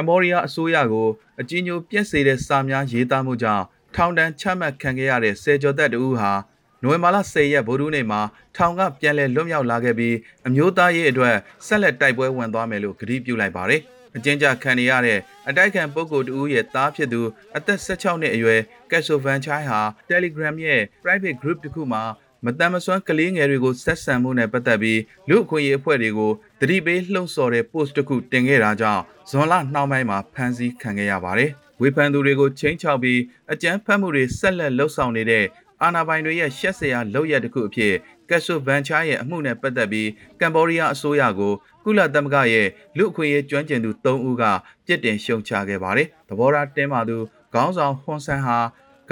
မ္ဘောဒီးယားအစိုးရကိုအကြီးအကျယ်ပြက်စေတဲ့စာများရေးသားမှုကြောင့်ထောင်ဒဏ်ချမှတ်ခံခဲ့ရတဲ့ဆယ်ကျော်သက်တဦးဟာနိုဝင်ဘာလ10ရက်ဗိုလ်ထူးနေ့မှာထောင်ကပြန်လည်လွတ်မြောက်လာခဲ့ပြီးအမျိုးသားရေးအတွက်ဆက်လက်တိုက်ပွဲဝင်သွားမယ်လို့ကတိပြုလိုက်ပါတယ်။အကျဉ်းချခံနေရတဲ့အတိုက်ခံပုဂ္ဂိုလ်တဦးရဲ့သားဖြစ်သူအသက်16နှစ်အရွယ်ကက်ဆိုဗန်ချိုင်းဟာ Telegram ရဲ့ private group တစ်ခုမှာ မတန်မစွမ်းကလေးငယ်တွေကိုဆက်ဆံမှုနဲ့ပတ်သက်ပြီးလူအခွင့်အရေးအဖွဲ့တွေကိုတတိပေးလှုံ့ဆော်တဲ့ post တစ်ခုတင်ခဲ့တာကြောင့်ဇွန်လနှောင်းပိုင်းမှာဖမ်းဆီးခံခဲ့ရပါတယ်။ဝေဖန်သူတွေကိုချိန်ချောက်ပြီးအကြမ်းဖက်မှုတွေဆက်လက်လှုပ်ဆောင်နေတဲ့အာဏာပိုင်တွေရဲ့ရှက်စရာလုပ်ရက်တစ်ခုအဖြစ်ကက်ဆိုဗန်ချာရဲ့အမှုနဲ့ပတ်သက်ပြီးကမ်ဘောဒီးယားအစိုးရကိုကုလသမဂ္ဂရဲ့လူအခွင့်အရေးကျွမ်းကျင်သူ၃ဦးကပြစ်တင်ရှုံချခဲ့ပါတယ်။သဘောထားတင်းမာသူခေါင်းဆောင်ဟွန်ဆန်ဟာ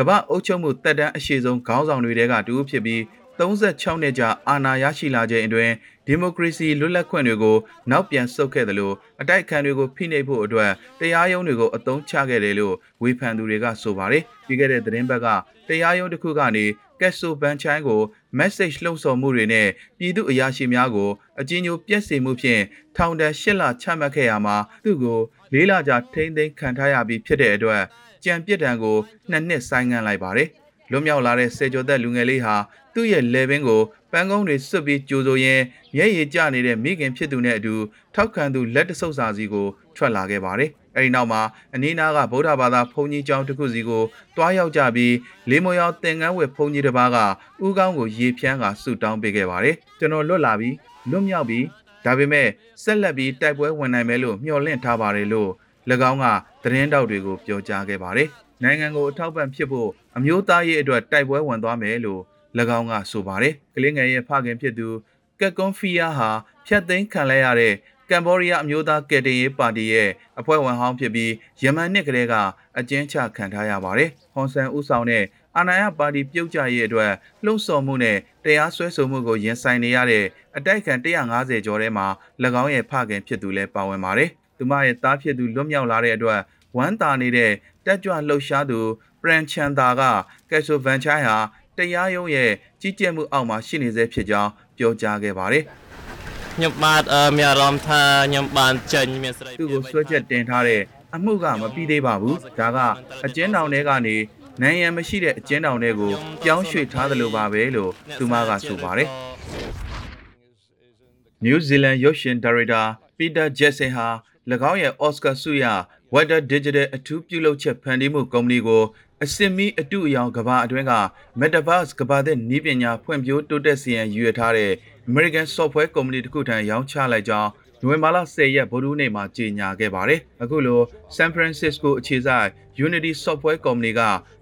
ကမ္ဘာအုပ်ချုပ်မှုတက်တန်းအရှိဆုံးခေါင်းဆောင်တွေကတူဖြစ်ပြီး36နှစ်ကြာအာဏာရရှိလာခြင်းအတွင်းဒီမိုကရေစီလွတ်လပ်ခွင့်တွေကိုနောက်ပြန်ဆုတ်ခဲ့တယ်လို့အတိုက်အခံတွေကိုဖိနှိပ်ဖို့အတွက်တရားရုံးတွေကိုအသုံးချခဲ့တယ်လို့ဝေဖန်သူတွေကဆိုပါတယ်ပြီးခဲ့တဲ့သတင်းပတ်ကတရားရုံးတစ်ခုကနေကက်ဆိုဘန်ချိုင်းကို message လှုံ့ဆော်မှုတွေနဲ့ပြည်သူအရာရှိများကိုအကြီးအကျယ်ပြက်စီမှုဖြင့်ထောင်ဒဏ်၈လချမှတ်ခဲ့ရမှာသူ့ကို၄လကြာထိန်းသိမ်းခံထားရပြီးဖြစ်တဲ့အတွက် ကြံပြစ်ဒဏ်ကိုနှစ်နှစ်ဆိုင်းငံ့လိုက်ပါတယ်လွတ်မြောက်လာတဲ့စေကျော်သက်လူငယ်လေးဟာသူ့ရဲ့လေဘင်းကိုပန်းကုန်းတွေစွတ်ပြီးကြိုးဆိုရင်းမျက်ရည်ကျနေတဲ့မိခင်ဖြစ်သူနဲ့အတူထောက်ခံသူလက်တဆုပ်စာစီကိုထွက်လာခဲ့ပါတယ်။အဲဒီနောက်မှာအနီးနားကဗုဒ္ဓဘာသာဘုန်းကြီးကျောင်းတစ်ခုစီကိုတွားရောက်ကြပြီးလေးမယောင်သင်္ကန်းဝယ်ဘုန်းကြီးတစ်ပါးကဥကောင်းကိုရေဖြန်းကဆူတောင်းပေးခဲ့ပါတယ်။ကျွန်တော်လွတ်လာပြီးလွတ်မြောက်ပြီးဒါပေမဲ့ဆက်လက်ပြီးတိုက်ပွဲဝင်နိုင်မယ်လို့မျှော်လင့်ထားပါတယ်လို့၎င်းကသတင်းတောက်တွေကိုပြောကြားခဲ့ပါတယ်။နိုင်ငံကိုအထောက်ပံ့ဖြစ်ဖို့အမျိုးသားရေးအတွက်တိုက်ပွဲဝင်သွားမယ်လို့၎င်းကဆိုပါတယ်။ကလင်းငယ်ရဲ့ဖခင်ဖြစ်သူကက်ကွန်ဖီယာဟာဖျက်သိမ်းခံလိုက်ရတဲ့ကမ်ဘောဒီးယားအမျိုးသားကယ်တင်ရေးပါတီရဲ့အဖွဲ့ဝင်ဟောင်းဖြစ်ပြီးယမန်နှစ်ကလေးကအကျဉ်းချခံထားရပါတယ်။ဟွန်ဆန်ဦးဆောင်တဲ့အာဏာရပါတီပြုတ်ကျရေးအတွက်လှုံ့ဆော်မှုနဲ့တရားစွဲဆိုမှုကိုရင်ဆိုင်နေရတဲ့အတိုက်ခံ150ကျော်ထဲမှာ၎င်းရဲ့ဖခင်ဖြစ်သူလည်းပါဝင်ပါတယ်။သူမရဲ့သားဖြစ်သူလွတ်မြောက်လာတဲ့အတွက် ဝမ်းသာနေတဲ့တက်ကြွလှုပ်ရှားသူပရန်ချန်တာကကက်ဆိုဗန်ချိုင်းဟာတရားရုံးရဲ့ကြီးကြပ်မှုအောက်မှာရှိနေဆဲဖြစ်ကြောင်းပြောကြားခဲ့ပါတယ်။ညမတ်အမြရမ်သာညမန်ချန်မြစရိုက်သူကိုဆွဲချက်တင်ထားတဲ့အမှုကမပြီးသေးပါဘူး။ဒါကအကျဉ်းထောင်ထဲကနေနိုင်ရန်မရှိတဲ့အကျဉ်းထောင်တွေကိုပြောင်းရွှေ့ထားသလိုပါပဲလို့သူမကဆိုပါတယ်။နယူးဇီလန်ရုပ်ရှင်ဒါရိုက်တာပီတာဂျက်ဆင်ဟာ င်းရဲ့ Oscar ဆုရ Water Digital အထူးပြုလုပ်ချက်ဖန်တီးမှုကုမ္ပဏီကိုအစင်မီအတူအယောင်ကဘာအတွင်းက Metaverse ကဘာတဲ့နည်းပညာဖွံ့ဖြိုးတိုးတက်စေရန်ရည်ရွယ်ထားတဲ့ American Software ကုမ္ပဏီတစ်ခုထံရောင်းချလိုက်ကြောင်းနိုဝင်ဘာလ10ရက်ဗုဒ္ဓနေ့မှာကြေညာခဲ့ပါတယ်။အခုလို San Francisco အခြေစိုက် Unity Software ကုမ္ပဏီက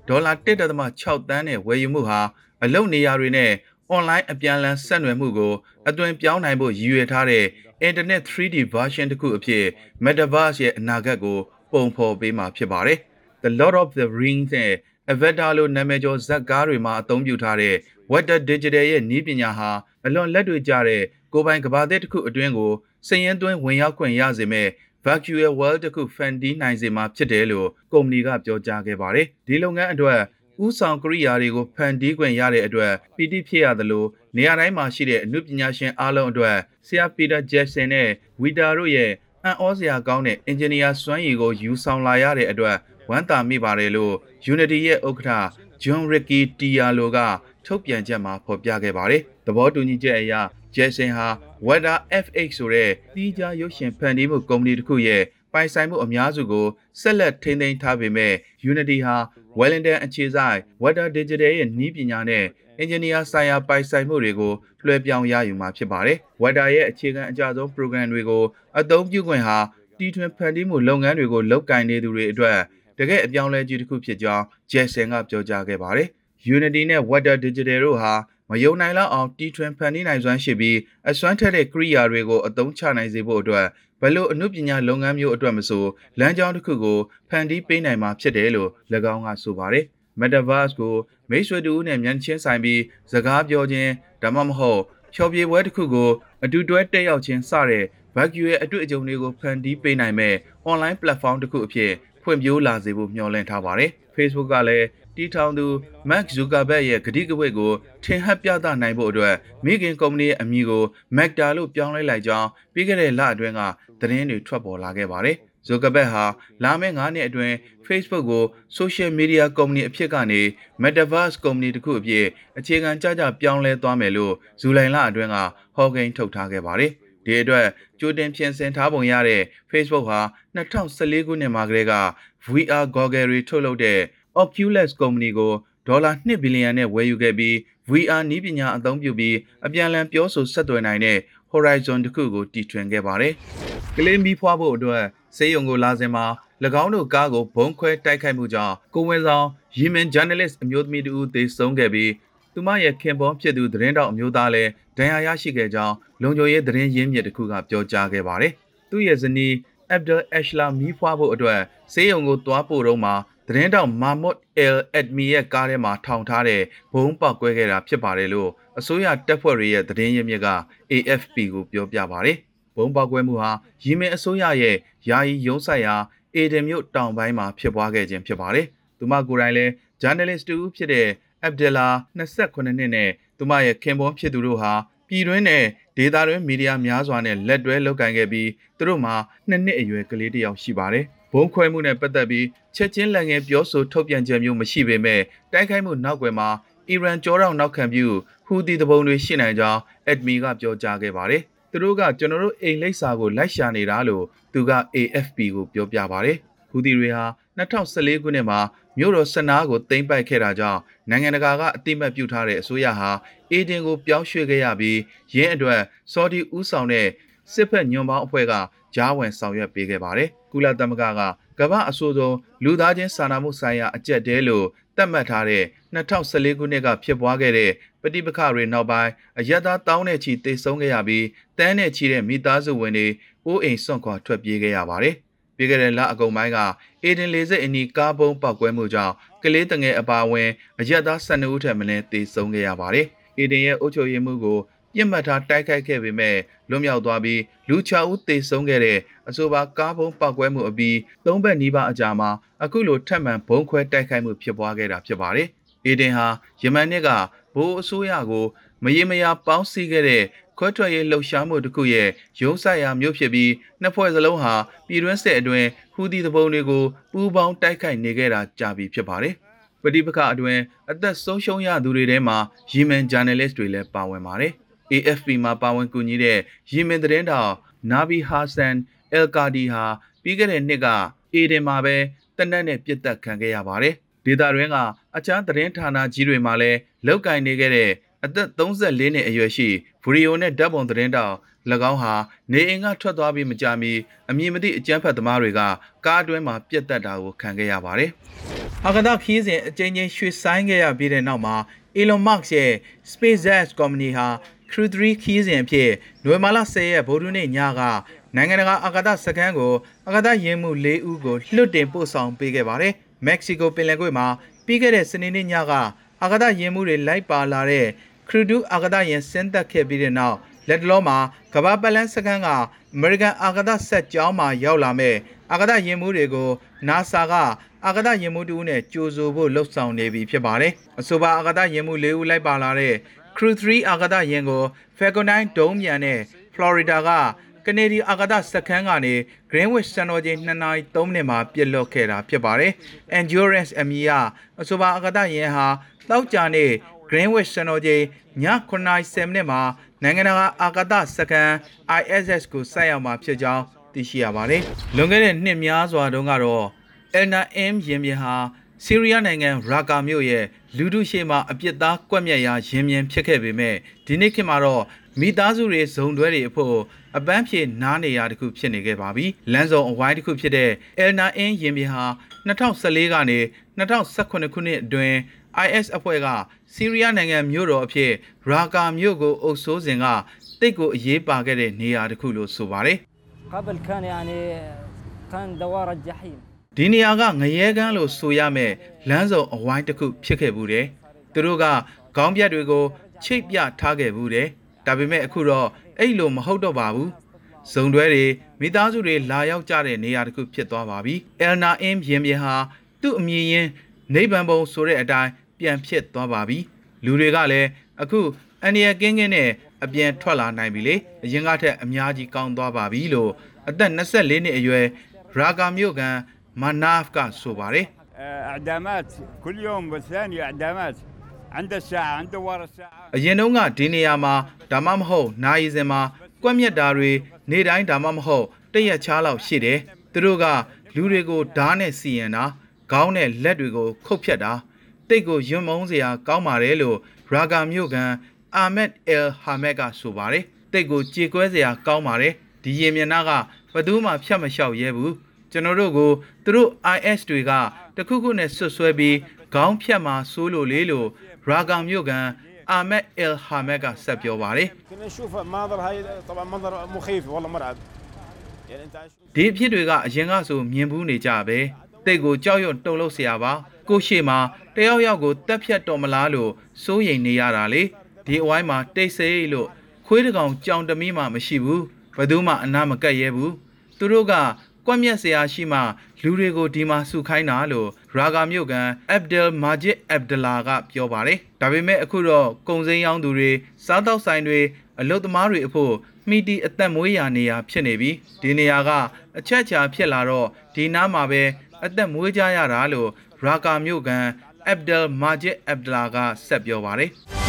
ဒေါ်လာ1.6တန်းနဲ့ဝယ်ယူမှုဟာအလုပ်နေရာတွေနဲ့ online အပြန်အလှန်ဆက်နွယ်မှုကိုအသွင်ပြောင်းနိုင်ဖို့ရည်ရွယ်ထားတဲ့ Internet 3D version တစ်ခုအဖြစ် Metaverse ရဲ့အနာဂတ်ကို ပုံဖော်ပေးမှာဖြစ်ပါတယ်။ The Lord of the Rings နဲ့ Avatar လိုနာမည်ကျော်ဇာတ်ကားတွေမှာအသုံးပြုထားတဲ့ Water Digital ရဲ့နည်းပညာဟာအလွန်လက်တွေ့ကျတဲ့ကိုယ်ပိုင်ကဘာသစ်တစ်ခုအတွင်းကိုစည်ရင်သွင်းဝင်ရောက်ခွင့်ရစေမဲ့ virtual world တစ်ခုဖန်တီးနိုင်စေမှာဖြစ်တယ်လို့ကုမ္ပဏီကပြောကြားခဲ့ပါတယ်။ဒီလုပ်ငန်းအတွက် ဥဆောင်ကရိယာတွေကိုဖန်တီးခွင့်ရတဲ့အတွက်ပီတိဖြစ်ရသလိုနေရာတိုင်းမှာရှိတဲ့အမှုပညာရှင်အားလုံးအတွက်ဆရာပီတာဂျက်ဆန်နဲ့ဝီတာတို့ရဲ့အံ့ဩစရာကောင်းတဲ့အင်ဂျင်နီယာစွမ်းရည်ကိုယူဆောင်လာရတဲ့အတွက်ဝမ်းသာမိပါတယ်လို့ Unity ရဲ့ဥက္ကဋ္ဌ John Ricky Tialo ကထုတ်ပြန်ချက်မှာဖော်ပြခဲ့ပါတယ်။သဘောတူညီချက်အရ Jason ဟာ Weather FX ဆိုတဲ့တီးခြားရုပ်ရှင်ဖန်တီးမှုကုမ္ပဏီတစ်ခုရဲ့ ပိုင်ဆိုင်မှုအများစုကိုဆက်လက်ထိန်းသိမ်းထားပေမဲ့ Unity ဟာ Wellington အခြေစိုက် Weather Digital ရဲ့နည်းပညာနဲ့ engineer ဆိုင်ရာပိုင်ဆိုင်မှုတွေကိုလွှဲပြောင်းရယူမှာဖြစ်ပါတယ်။ Weather ရဲ့အခြေခံအကျဆုံး program တွေကိုအသုံးပြုခွင့်ဟာတီထွင်ဖန်တီးမှုလုပ်ငန်းတွေကိုလုပ်ကိုင်နေသူတွေအတွက်တကယ်အပြောင်းလဲကြီးတစ်ခုဖြစ်ကြောင်း Jason ကပြောကြားခဲ့ပါတယ်။ Unity နဲ့ Weather Digital တို့ဟာမယုံနိုင်လောက်အောင်တီထွင်ဖန်တီးနိုင်စွမ်းရှိပြီးအစွမ်းထက်တဲ့ကိရိယာတွေကိုအသုံးချနိုင်စေဖို့အတွက် ဘယ်လိုအမှုပညာလုပ်ငန်းမျိုးအတွက်မဆိုလမ်းကြောင်းတစ်ခုကိုဖန်တီးပေးနိုင်မှာဖြစ်တယ်လို့၎င်းကဆိုပါတယ်။ Metaverse ကိုမိတ်ဆွေတူနဲ့မြန်ချင်းဆိုင်ပြီးစကားပြောခြင်းဒါမှမဟုတ်ဖြော်ပြပွဲတစ်ခုကိုအတူတွဲတက်ရောက်ခြင်းစတဲ့ virtual ရဲ့အတွေ့အကြုံတွေကိုဖန်တီးပေးနိုင်မဲ့ online platform တစ်ခုအဖြစ်ဖွံ့ဖြိုးလာစေဖို့မျှော်လင့်ထားပါတယ်။ Facebook ကလည်း တီထောင်သူ Mark Zuckerberg ရဲ့ဂတိကဝတ်ကိုထင်ဟပ်ပြသနိုင်ဖို့အတွက်မိခင်ကုမ္ပဏီရဲ့အမည်ကို Meta လို့ပြောင်းလဲလိုက်ကြောင်းပြီးခဲ့တဲ့လအတွင်းကသတင်းတွေထွက်ပေါ်လာခဲ့ပါတယ်။ Zuckerberg ဟာလာမယ့်9နှစ်အတွင်း Facebook ကို Social Media ကုမ္ပဏီအဖြစ်ကနေ Metaverse ကုမ္ပဏီတစ်ခုအဖြစ်အခြေခံကြကြပြောင်းလဲသွားမယ်လို့ဇူလိုင်လအတွင်းကဟောကိန်းထုတ်ထားခဲ့ပါတယ်။ဒီအတွက်ကြိုတင်ပြင်ဆင်ထားပုံရတဲ့ Facebook ဟာ2014ခုနှစ်မှာကတည်းက VR goggle တွေထုတ်လုပ်တဲ့ Oculus ကုမ္ပဏီကိုဒေါ်လာ2ဘီလီယံနဲ့ဝယ်ယူခဲ့ပြီး VR နည်းပညာအသုံးပြုပြီးအပြန်အလှန်ပြောဆိုဆက်သွယ်နိုင်တဲ့ Horizon တစ်ခုကိုတီထွင်ခဲ့ပါတယ်။ကလေးမီးဖွားဖို့အတွက်စေယုံကိုလာစဉ်မှာ၎င်းတို့ကားကိုဘုံခွဲတိုက်ခိုက်မှုကြောင့်ကိုဝင်ဆောင်ယီမင်ဂျာနယ်လစ်အမျိုးသမီးတူသေဆုံးခဲ့ပြီးသူမရဲ့ခင်ပွန်းဖြစ်သူသတင်းတောက်အမျိုးသားလည်းဒဏ်ရာရရှိခဲ့ကြောင်းလုံခြုံရေးသတင်းရင်းမြစ်တစ်ခုကပြောကြားခဲ့ပါတယ်။သူ့ရဲ့ဇနီး Abdul Ashla မီးဖွားဖို့အတွက်စေယုံကိုတွားပို့တော့မှာ သတင်းတောက်မာမွတ်အယ်အက်မီရဲ့ကားထဲမှာထောင်ထားတဲ့ဘုံပေါက်ကွဲခဲ့တာဖြစ်ပါတယ်လို့အစိုးရတပ်ဖွဲ့တွေရဲ့သတင်းရင်းမြစ်က AFP ကိုပြောပြပါတယ်။ဘုံပေါက်ကွဲမှုဟာယီမင်အစိုးရရဲ့ယာယီရုံးဆိုင်ရာအေဒင်မြို့တောင်ပိုင်းမှာဖြစ်ပွားခဲ့ခြင်းဖြစ်ပါတယ်။သူမကိုယ်တိုင်လည်းဂျာနယ်လစ်တူဖြစ်တဲ့အဗ်ဒလာ28နှစ်နဲ့သူမရဲ့ခင်ပွန်းဖြစ်သူတို့ဟာပြည်တွင်းနဲ့ဒေသတွင်းမီဒီယာများစွာနဲ့လက်တွဲလုပ်ကိုင်ခဲ့ပြီးသူတို့မှာနှစ်နှစ်အရွယ်ကလေးတစ်ယောက်ရှိပါတယ်။ ဘုံခွဲမှုနဲ့ပတ်သက်ပြီးချက်ချင်းလက်ငယ်ပြောဆိုထုတ်ပြန်ချက်မျိုးမရှိပေမဲ့တိုက်ခိုက်မှုနောက်ွယ်မှာအီရန်ကြောတောင်နောက်ခံပြုဟူသီတပုံတွေရှိနိုင်ကြောင်းအက်ဒမီကပြောကြားခဲ့ပါတယ်။သူတို့ကကျွန်တော်တို့အိမ်လိပ်စာကိုလိုက်ရှာနေတာလို့သူက AFP ကိုပြောပြပါတယ်။ဟူသီတွေဟာ2014ခုနှစ်မှာမြို့တော်စနာကိုသိမ်းပိုက်ခဲ့တာကြောင့်နိုင်ငံတကာကအတိမတ်ပြုထားတဲ့အစိုးရဟာအေဒင်ကိုပြောင်းရွှေ့ခဲ့ရပြီးရင်းအတွက်ဆော်ဒီဦးဆောင်တဲ့ စစ်ဖက်ညွန်ပေါင်းအဖွဲ့ကကြားဝင်ဆောင်ရွက်ပေးခဲ့ပါတယ်။ကုလသမဂ္ဂကကမ္ဘာအဆိုးဆုံးလူသားချင်းစာနာမှုဆိုင်ရာအကြက်တဲလို့သတ်မှတ်ထားတဲ့2014ခုနှစ်ကဖြစ်ပွားခဲ့တဲ့ပဋိပက္ခတွေနောက်ပိုင်းအရက်သားတောင်းတဲ့ချီတိတ်ဆုံးခဲ့ရပြီးတန်းနဲ့ချီတဲ့မိသားစုဝင်တွေအိုးအိမ်စွန့်ခွာထွက်ပြေးခဲ့ရပါတယ်။ပြီးခဲ့တဲ့လအကုန်ပိုင်းကအေဒင်လေစစ်အနီးကားပုံးပောက်ကွဲမှုကြောင့်ကလေးတငယ်အပါအဝင်အရက်သား12ဦးထက်မနည်းသေဆုံးခဲ့ရပါတယ်။အေဒင်ရဲ့အုပ်ချုပ်ရေးမှုကို ပြစ်မှတ်ထားတိုက်ခိုက်ခဲ့ပေမဲ့လွတ်မြောက်သွားပြီးလူ6ဦးသေဆုံးခဲ့တဲ့အဆိုပါကားဘုံပောက်ကွဲမှုအပြီးသုံးဘက်နီးပါးအကြာမှာအခုလိုထပ်မံဘုံခွဲတိုက်ခိုက်မှုဖြစ်ပွားခဲ့တာဖြစ်ပါတယ်။အေဒင်ဟာယမန်နှစ်ကဘိုးအစိုးရကိုမရေမရာပေါင်းစည်းခဲ့တဲ့ခွဲထွက်ရေးလှုပ်ရှားမှုတစ်ခုရဲ့ရုံးဆိုင်ရာမျိုးဖြစ်ပြီးနှစ်ဖွဲ့စလုံးဟာပြည်တွင်းစစ်အတွင်းဟူသီတပုံတွေကိုပူးပေါင်းတိုက်ခိုက်နေခဲ့တာကြာပြီဖြစ်ပါတယ်။ပဋိပက္ခအတွင်းအသက်ဆုံးရှုံးရသူတွေထဲမှာယီမန်ဂျာနယ်လစ်တွေလည်းပါဝင်ပါတယ်။ AFP မှာပါဝင်ကူညီတဲ့ယီမင်သတင်းတောင်နာဘီဟာဆန်အယ်ကာဒီဟာပြီးခဲ့တဲ့နှစ်ကအေဒင်မှာပဲတနက်နဲ့ပြစ်တက်ခံခဲ့ရပါတယ်။ဒေတာတွင်းကအခြားသတင်းဌာနကြီးတွေမှာလည်းလောက်ကင်နေခဲ့တဲ့အသက်34နှစ်အရွယ်ရှိဗီဒီယိုနဲ့ဓာတ်ပုံသတင်းတောင်၎င်းဟာနေအိမ်ကထွက်သွားပြီးမကြာမီအမည်မသိအကြမ်းဖက်သမားတွေကကားအတွင်းမှာပြစ်တက်တာကိုခံခဲ့ရပါတယ်။ဟာကဒါခီးစဉ်အကြိမ်ကြိမ်ရွှေ့ဆိုင်းခဲ့ရပြီးတဲ့နောက်မှာ Elon Musk ရဲ့ SpaceX ကုမ္ပဏီဟာ Crew 3ခီးစဉ်အဖြစ်နိုဝင်ဘာလ10ရက်ဗိုလ်ထူးနေ့ညကနိုင်ငံတကာအာကာသစခန်းကိုအာကာသယင်းမှု၄ဦးကိုလွှတ်တင်ပို့ဆောင်ပေးခဲ့ပါတယ်။မက္ကဆီကိုပင်လယ်ကွေ့မှာပြီးခဲ့တဲ့စနေနေ့ညကအာကာသယင်းမှုတွေလိုက်ပါလာတဲ့ Crew 2အာကာသယင်းဆင်းသက်ခဲ့ပြီးတဲ့နောက်လက်တလောမှာကမ္ဘာပလန်းစခန်းကအမေရိကန်အာကာသဆက်ကြောင်းမှာရောက်လာမဲ့အာကာသယင်းမှုတွေကို NASA ကအာကာသယင်းမှုတူနဲ့ကြိုဆိုဖို့လှုပ်ဆောင်နေပြီဖြစ်ပါတယ်။အဆိုပါအာကာသယင်းမှု၄ဦးလိုက်ပါလာတဲ့ Crew 3အာကာသယာဉ်ကို Falcon 9ဒုံးမြန်နဲ့ Florida ကကနေဒီအာကာသစခန်းကနေ Greenwich စံတော်ချိန်2နာရီ3မိနစ်မှာပြစ်လွတ်ခဲ့တာဖြစ်ပါတယ်။ Endurance အမည်အဆိုပါအာကာသယာဉ်ဟာတောက်ကြနေ Greenwich စံတော်ချိန်ည9နာရီ10မိနစ်မှာနိုင်ငံတကာအာကာသစခန်း ISS ကိုဆိုက်ရောက်မှာဖြစ်ကြောင်းသိရှိရပါတယ်။လွန်ခဲ့တဲ့နှစ်များစွာတုန်းကတော့ Elna M ရင်ပြင်ဟာ ဆီးရီးယားနိုင်ငံရာကာမြို့ရဲ့လူထုရှေ့မှာအပြစ်သားကွက်မြက်ရာရင်မြင်ဖြစ်ခဲ့ပေမဲ့ဒီနေ့ခေတ်မှာတော့မိသားစုတွေဇုံတွဲတွေအဖို့အပန်းဖြေနားနေရတစ်ခုဖြစ်နေခဲ့ပါပြီ။လမ်းစုံအဝိုင်းတစ်ခုဖြစ်တဲ့ Elna In ရင်ပြင်ဟာ2014ကနေ2018ခုနှစ်အတွင်း IS အဖွဲ့ကဆီးရီးယားနိုင်ငံမြို့တော်အဖြစ်ရာကာမြို့ကိုအုပ်စိုးစဉ်ကတိတ်ကိုအရေးပါခဲ့တဲ့နေရာတစ်ခုလို့ဆိုပါတယ်။ قبل كان يعني كان دوار الجحيم ဒီနေရာကငရဲကန်းလို့ဆိုရမယ်လမ်းစုံအဝိုင်းတစ်ခုဖြစ်ခဲ့ဘူးတယ်။သူတို့ကခေါင်းပြတ်တွေကိုချိတ်ပြထားခဲ့ဘူးတယ်။ဒါပေမဲ့အခုတော့အဲ့လိုမဟုတ်တော့ပါဘူး။ဇုံတွဲတွေမိသားစုတွေလာရောက်ကြတဲ့နေရာတစ်ခုဖြစ်သွားပါပြီ။ Elna Im ရင်ပြင်ဟာသူ့အမည်ရင်းနိဗ္ဗာန်ဘုံဆိုတဲ့အတိုင်းပြန်ဖြစ်သွားပါပြီလူတွေကလည်းအခုအန်ဒီယကင်းကင်းနဲ့အပြန်ထွက်လာနိုင်ပြီလေအရင်ကထက်အများကြီးကောင်းသွားပါပြီလို့အသက်24နှစ်အရွယ်ရာဂါမြို့ကန် မာနာဖ်ကဆိုပါတယ် اعدامات كل يوم والثاني اعدامات عند الساعه عند ورا الساعه အရင်တုန်းကဒီနေရာမှာဒါမှမဟုတ်နိုင်စင်မှာကွက်မြက်တာတွေနေတိုင်းဒါမှမဟုတ်တရက်ချားလောက်ရှိတယ်သူတို့ကလူတွေကိုဓားနဲ့စီရင်တာခေါင်းနဲ့လက်တွေကိုခုတ်ဖြတ်တာတိတ်ကိုယွံမုန်းစရာကောင်းပါတယ်လို့ရာဂါမြို့ကန်အာမက်အယ်ဟာမက်ကဆိုပါတယ်တိတ်ကိုကြေကွဲစရာကောင်းပါတယ်ဒီရင်မျက်နှာကဘယ်သူမှဖြတ်မလျှောက်ရဲဘူး ကျွန်တော်တို့ကိုသူတို့ IS တွေကတခုခုနဲ့ဆွတ်ဆွဲပြီးခေါင်းဖြတ်မှာဆိုးလို့လေလို့ရာဂါမြို့ကန်အာမက်အယ်ဟာမက်ကဆက်ပြောပါတယ်ဒီအဖြစ်တွေကအရင်ကဆိုမြင်ဘူးနေကြပဲတိတ်ကိုကြောက်ရွံ့တုန်လှုပ်เสียပါကိုရှိမှာတယောက်ယောက်ကိုတက်ဖြတ်တော်မလားလို့စိုးရိမ်နေရတာလေဒီအဝိုင်းမှာတိတ်ဆိတ်လို့ခွေးတကောင်ကြောင်တမီးမှမရှိဘူးဘယ်သူမှအနာမကက်ရဲဘူးသူတို့က ကွက်မြက်ဆရာရှိမှလူတွေကိုဒီမှာစုခိုင်းတာလို့ရာဂါမြို့ကန်အဗ်ဒယ်မာဂျစ်အဗ်ဒလာကပြောပါတယ်။ဒါပေမဲ့အခုတော့ကုံစိမ်းရောင်းသူတွေစားတောက်ဆိုင်တွေအလုတ်သမားတွေအဖို့မိတီအသက်မွေးရာနေရာဖြစ်နေပြီးဒီနေရာကအချက်ချာဖြစ်လာတော့ဒီနားမှာပဲအသက်မွေးကြရတာလို့ရာဂါမြို့ကန်အဗ်ဒယ်မာဂျစ်အဗ်ဒလာကဆက်ပြောပါတယ်။